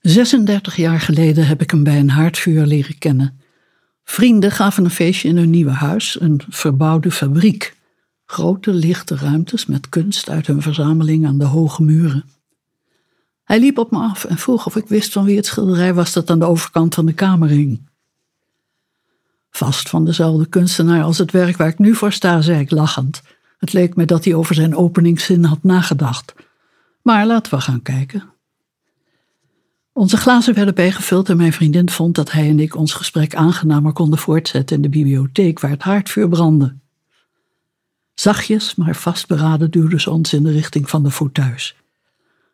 36 jaar geleden heb ik hem bij een haardvuur leren kennen. Vrienden gaven een feestje in hun nieuwe huis, een verbouwde fabriek. Grote lichte ruimtes met kunst uit hun verzameling aan de hoge muren. Hij liep op me af en vroeg of ik wist van wie het schilderij was dat aan de overkant van de kamer hing. Vast van dezelfde kunstenaar als het werk waar ik nu voor sta, zei ik lachend. Het leek me dat hij over zijn openingszin had nagedacht. Maar laten we gaan kijken. Onze glazen werden bijgevuld en mijn vriendin vond dat hij en ik ons gesprek aangenamer konden voortzetten in de bibliotheek waar het haardvuur brandde. Zachtjes, maar vastberaden duwde ze ons in de richting van de fauteuils.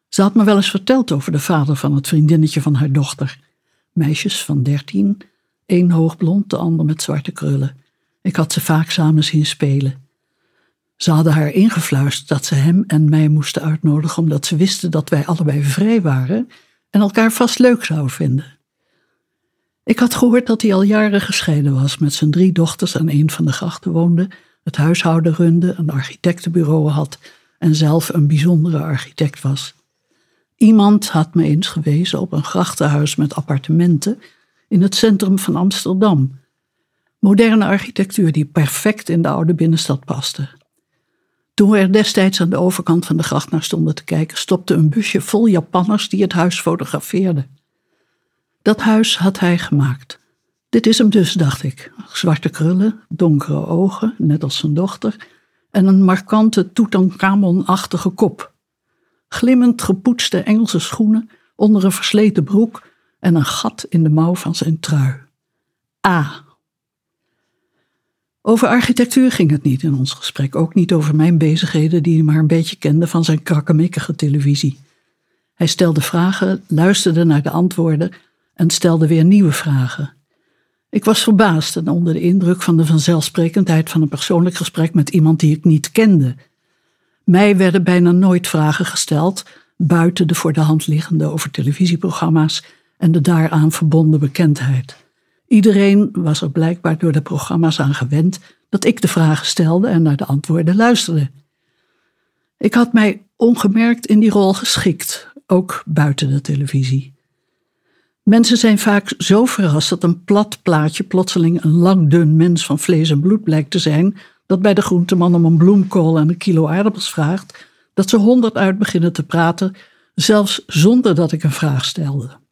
Ze had me wel eens verteld over de vader van het vriendinnetje van haar dochter. Meisjes van dertien, één hoogblond, de ander met zwarte krullen. Ik had ze vaak samen zien spelen. Ze hadden haar ingefluisterd dat ze hem en mij moesten uitnodigen omdat ze wisten dat wij allebei vrij waren en elkaar vast leuk zouden vinden. Ik had gehoord dat hij al jaren gescheiden was, met zijn drie dochters aan een van de grachten woonde, het huishouden runde, een architectenbureau had en zelf een bijzondere architect was. Iemand had me eens gewezen op een grachtenhuis met appartementen in het centrum van Amsterdam. Moderne architectuur die perfect in de oude binnenstad paste. Toen we er destijds aan de overkant van de gracht naar stonden te kijken, stopte een busje vol Japanners die het huis fotografeerden. Dat huis had hij gemaakt. Dit is hem dus, dacht ik. Zwarte krullen, donkere ogen, net als zijn dochter, en een markante Tutankhamon-achtige kop. Glimmend gepoetste Engelse schoenen onder een versleten broek en een gat in de mouw van zijn trui. A. Over architectuur ging het niet in ons gesprek, ook niet over mijn bezigheden die hij maar een beetje kende van zijn krakkemikkige televisie. Hij stelde vragen, luisterde naar de antwoorden en stelde weer nieuwe vragen. Ik was verbaasd en onder de indruk van de vanzelfsprekendheid van een persoonlijk gesprek met iemand die ik niet kende. Mij werden bijna nooit vragen gesteld, buiten de voor de hand liggende over televisieprogramma's en de daaraan verbonden bekendheid. Iedereen was er blijkbaar door de programma's aan gewend dat ik de vragen stelde en naar de antwoorden luisterde. Ik had mij ongemerkt in die rol geschikt, ook buiten de televisie. Mensen zijn vaak zo verrast dat een plat plaatje plotseling een lang dun mens van vlees en bloed blijkt te zijn, dat bij de groenteman om een bloemkool en een kilo aardappels vraagt, dat ze honderd uit beginnen te praten, zelfs zonder dat ik een vraag stelde.